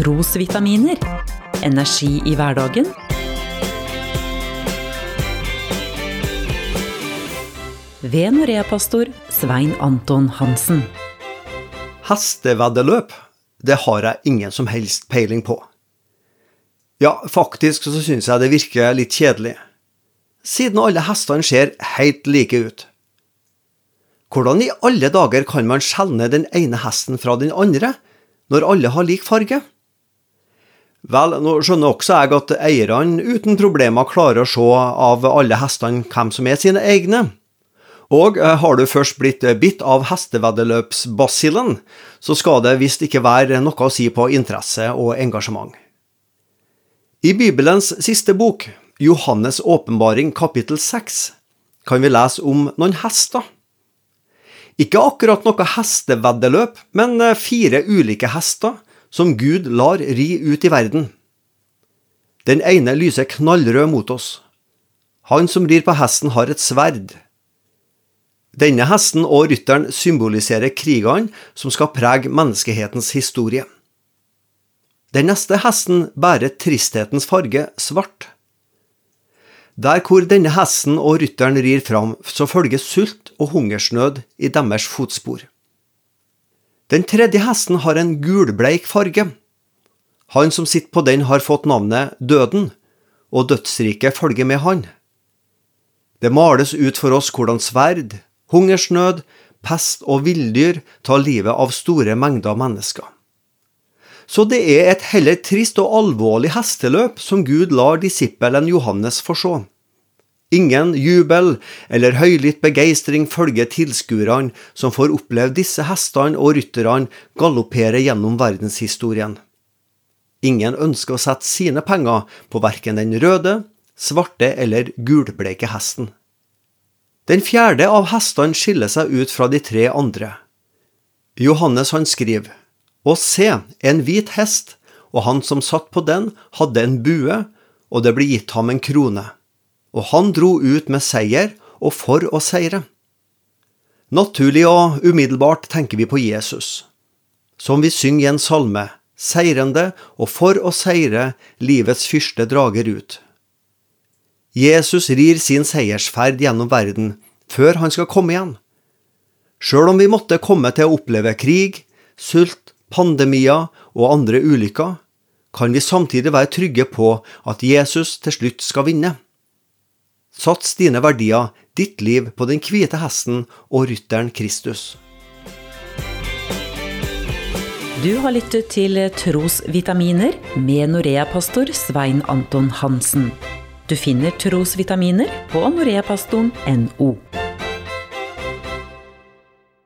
trosvitaminer. Energi i hverdagen. Ved Norea-pastor Svein Anton Hansen. Hesteveddeløp, det har jeg ingen som helst peiling på. Ja, faktisk så syns jeg det virker litt kjedelig, siden alle hestene ser helt like ut. Hvordan i alle dager kan man skjelne den ene hesten fra den andre, når alle har lik farge? Vel, nå skjønner også jeg at eierne uten problemer klarer å se av alle hestene hvem som er sine egne. Og eh, har du først blitt bitt av hesteveddeløpsbasillen, så skal det visst ikke være noe å si på interesse og engasjement. I Bibelens siste bok, Johannes' åpenbaring kapittel 6, kan vi lese om noen hester. Ikke akkurat noe hesteveddeløp, men eh, fire ulike hester som Gud lar ri ut i verden. Den ene lyser knallrød mot oss. Han som rir på hesten, har et sverd. Denne hesten og rytteren symboliserer krigene som skal prege menneskehetens historie. Den neste hesten bærer tristhetens farge, svart. Der hvor denne hesten og rytteren rir fram, så følger sult og hungersnød i deres fotspor. Den tredje hesten har en gulbleik farge. Han som sitter på den, har fått navnet Døden, og dødsriket følger med han. Det males ut for oss hvordan sverd, hungersnød, pest og villdyr tar livet av store mengder mennesker. Så det er et heller trist og alvorlig hesteløp som Gud lar disippelen Johannes få se. Ingen jubel eller høylytt begeistring følger tilskuerne som får oppleve disse hestene og rytterne galoppere gjennom verdenshistorien. Ingen ønsker å sette sine penger på verken den røde, svarte eller gulbleike hesten. Den fjerde av hestene skiller seg ut fra de tre andre. Johannes han skriver og se, en hvit hest, og han som satt på den, hadde en bue, og det ble gitt ham en krone. Og han dro ut med seier og for å seire. Naturlig og umiddelbart tenker vi på Jesus, som vi synger i en salme, seirende og for å seire livets fyrste drager ut. Jesus rir sin seiersferd gjennom verden før han skal komme igjen. Sjøl om vi måtte komme til å oppleve krig, sult, pandemier og andre ulykker, kan vi samtidig være trygge på at Jesus til slutt skal vinne. Sats dine verdier, ditt liv, på den hvite hesten og rytteren Kristus. Du har lyttet til Trosvitaminer med Norea-pastor Svein Anton Hansen. Du finner trosvitaminer på noreapastoren.no.